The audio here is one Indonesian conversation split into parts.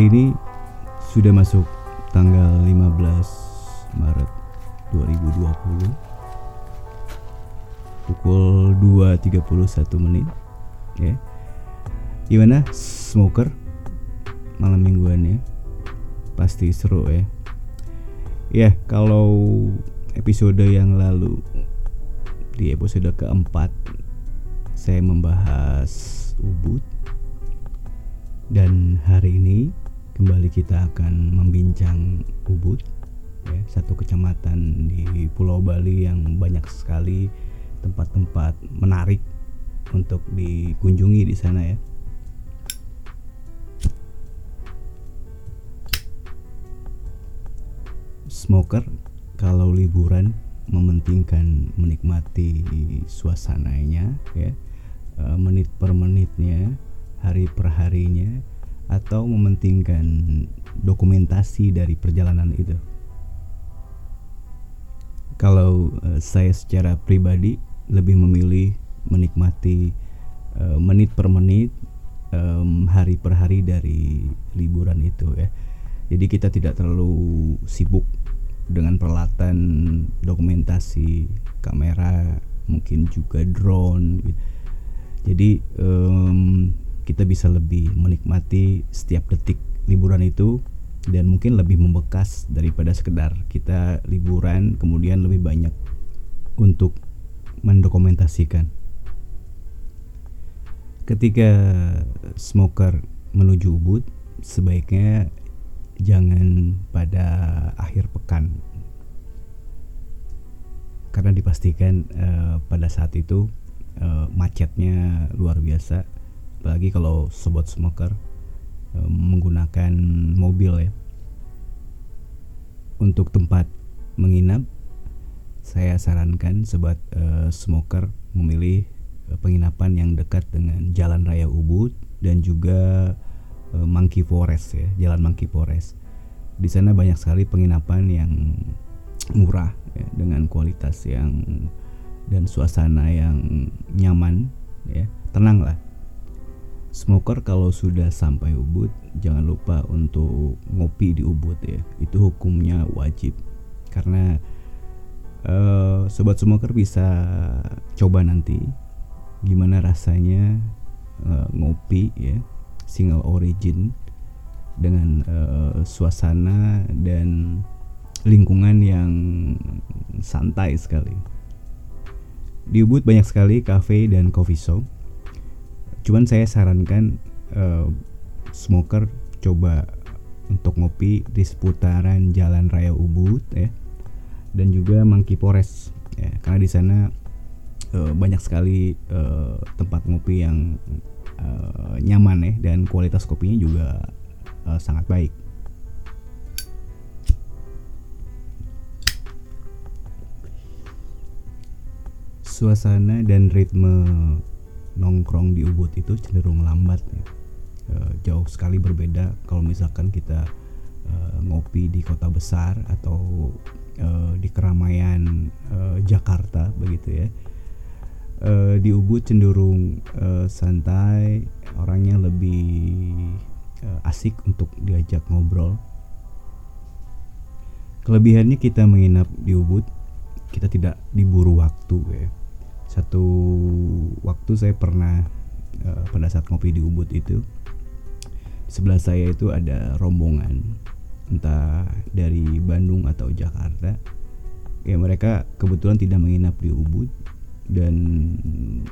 Hari ini sudah masuk tanggal 15 Maret 2020 pukul 2.31 menit ya. Gimana smoker malam mingguan ya? Pasti seru ya. Ya, kalau episode yang lalu di episode keempat saya membahas Ubud dan hari ini kembali kita akan membincang Ubud ya, satu kecamatan di Pulau Bali yang banyak sekali tempat-tempat menarik untuk dikunjungi di sana ya. Smoker kalau liburan mementingkan menikmati suasananya ya eh, menit per menitnya hari per harinya atau mementingkan dokumentasi dari perjalanan itu. Kalau uh, saya secara pribadi lebih memilih menikmati uh, menit per menit, hari per hari dari liburan itu ya. Jadi kita tidak terlalu sibuk dengan peralatan dokumentasi kamera, mungkin juga drone. Gitu. Jadi kita bisa lebih menikmati setiap detik liburan itu dan mungkin lebih membekas daripada sekedar kita liburan kemudian lebih banyak untuk mendokumentasikan. Ketika smoker menuju Ubud, sebaiknya jangan pada akhir pekan. Karena dipastikan uh, pada saat itu uh, macetnya luar biasa apalagi kalau sobat smoker e, menggunakan mobil ya. Untuk tempat menginap saya sarankan sobat e, smoker memilih e, penginapan yang dekat dengan Jalan Raya Ubud dan juga Monkey Forest ya Jalan Monkey Forest. Di sana banyak sekali penginapan yang murah ya, dengan kualitas yang dan suasana yang nyaman ya tenang lah Smoker kalau sudah sampai Ubud jangan lupa untuk ngopi di Ubud ya. Itu hukumnya wajib. Karena uh, sobat smoker bisa coba nanti gimana rasanya uh, ngopi ya single origin dengan uh, suasana dan lingkungan yang santai sekali. Di Ubud banyak sekali cafe dan coffee shop cuman saya sarankan uh, smoker coba untuk ngopi di seputaran Jalan Raya Ubud ya. Dan juga Monkey Forest ya. Karena di sana uh, banyak sekali uh, tempat ngopi yang uh, nyaman ya. Dan kualitas kopinya juga uh, sangat baik. Suasana dan ritme nongkrong di Ubud itu cenderung lambat ya. E, jauh sekali berbeda kalau misalkan kita e, ngopi di kota besar atau e, di keramaian e, Jakarta begitu ya. E, di Ubud cenderung e, santai, orangnya lebih e, asik untuk diajak ngobrol. Kelebihannya kita menginap di Ubud, kita tidak diburu waktu ya satu waktu saya pernah uh, pada saat ngopi di Ubud itu sebelah saya itu ada rombongan entah dari Bandung atau Jakarta. Ya mereka kebetulan tidak menginap di Ubud dan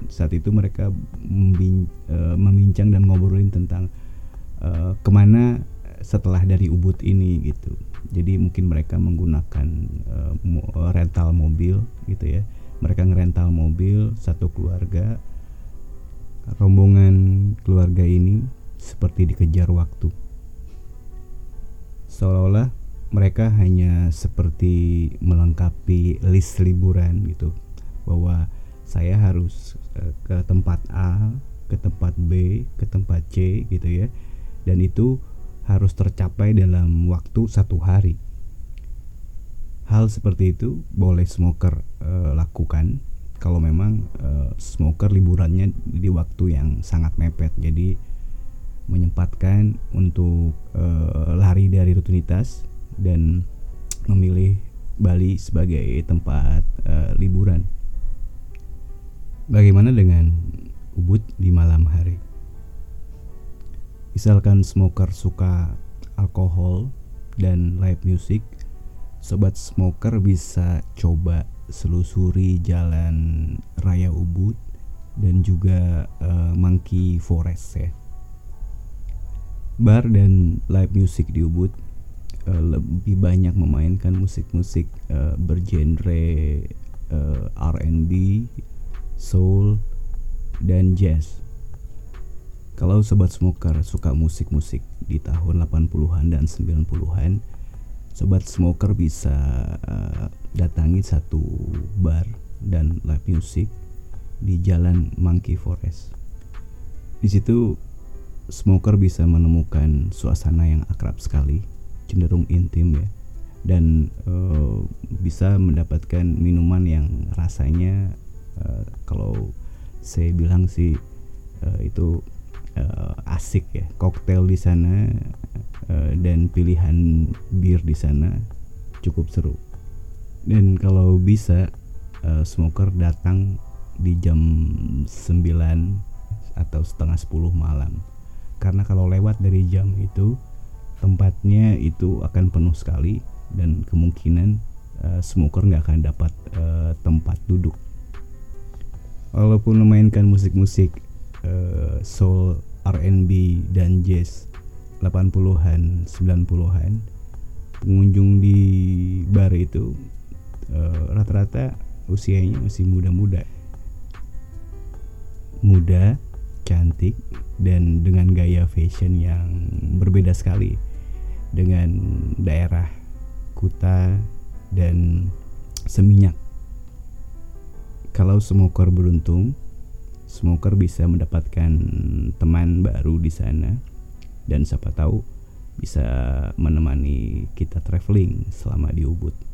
saat itu mereka uh, membincang dan ngobrolin tentang uh, ke mana setelah dari Ubud ini gitu. Jadi mungkin mereka menggunakan uh, rental mobil gitu ya mereka ngerental mobil satu keluarga. Rombongan keluarga ini seperti dikejar waktu. Seolah-olah mereka hanya seperti melengkapi list liburan gitu bahwa saya harus eh, ke tempat A, ke tempat B, ke tempat C gitu ya. Dan itu harus tercapai dalam waktu satu hari hal seperti itu boleh smoker uh, lakukan kalau memang uh, smoker liburannya di waktu yang sangat mepet jadi menyempatkan untuk uh, lari dari rutinitas dan memilih Bali sebagai tempat uh, liburan. Bagaimana dengan Ubud di malam hari? Misalkan smoker suka alkohol dan live music, sobat smoker bisa coba selusuri jalan raya Ubud dan juga uh, Monkey Forest ya bar dan live music di Ubud uh, lebih banyak memainkan musik-musik uh, bergenre uh, R&B, soul, dan jazz. Kalau sobat smoker suka musik-musik di tahun 80-an dan 90-an, sobat smoker bisa uh, datangi satu bar dan live music di Jalan Monkey Forest. Di situ smoker bisa menemukan suasana yang akrab sekali, cenderung intim ya, dan uh, bisa mendapatkan minuman yang rasanya uh, kalau saya bilang sih uh, itu uh, asik ya, koktail di sana uh, dan pilihan bir di sana cukup seru. Dan kalau bisa uh, smoker datang di jam 9 atau setengah 10 malam karena kalau lewat dari jam itu tempatnya itu akan penuh sekali dan kemungkinan uh, smoker nggak akan dapat uh, tempat duduk. Walaupun memainkan musik-musik uh, soul, R&B dan jazz 80-an, 90-an, pengunjung di bar itu rata-rata uh, usianya masih muda-muda. Muda, cantik, dan dengan gaya fashion yang berbeda sekali dengan daerah Kuta dan Seminyak. Kalau smoker beruntung, smoker bisa mendapatkan teman baru di sana dan siapa tahu bisa menemani kita traveling selama di Ubud.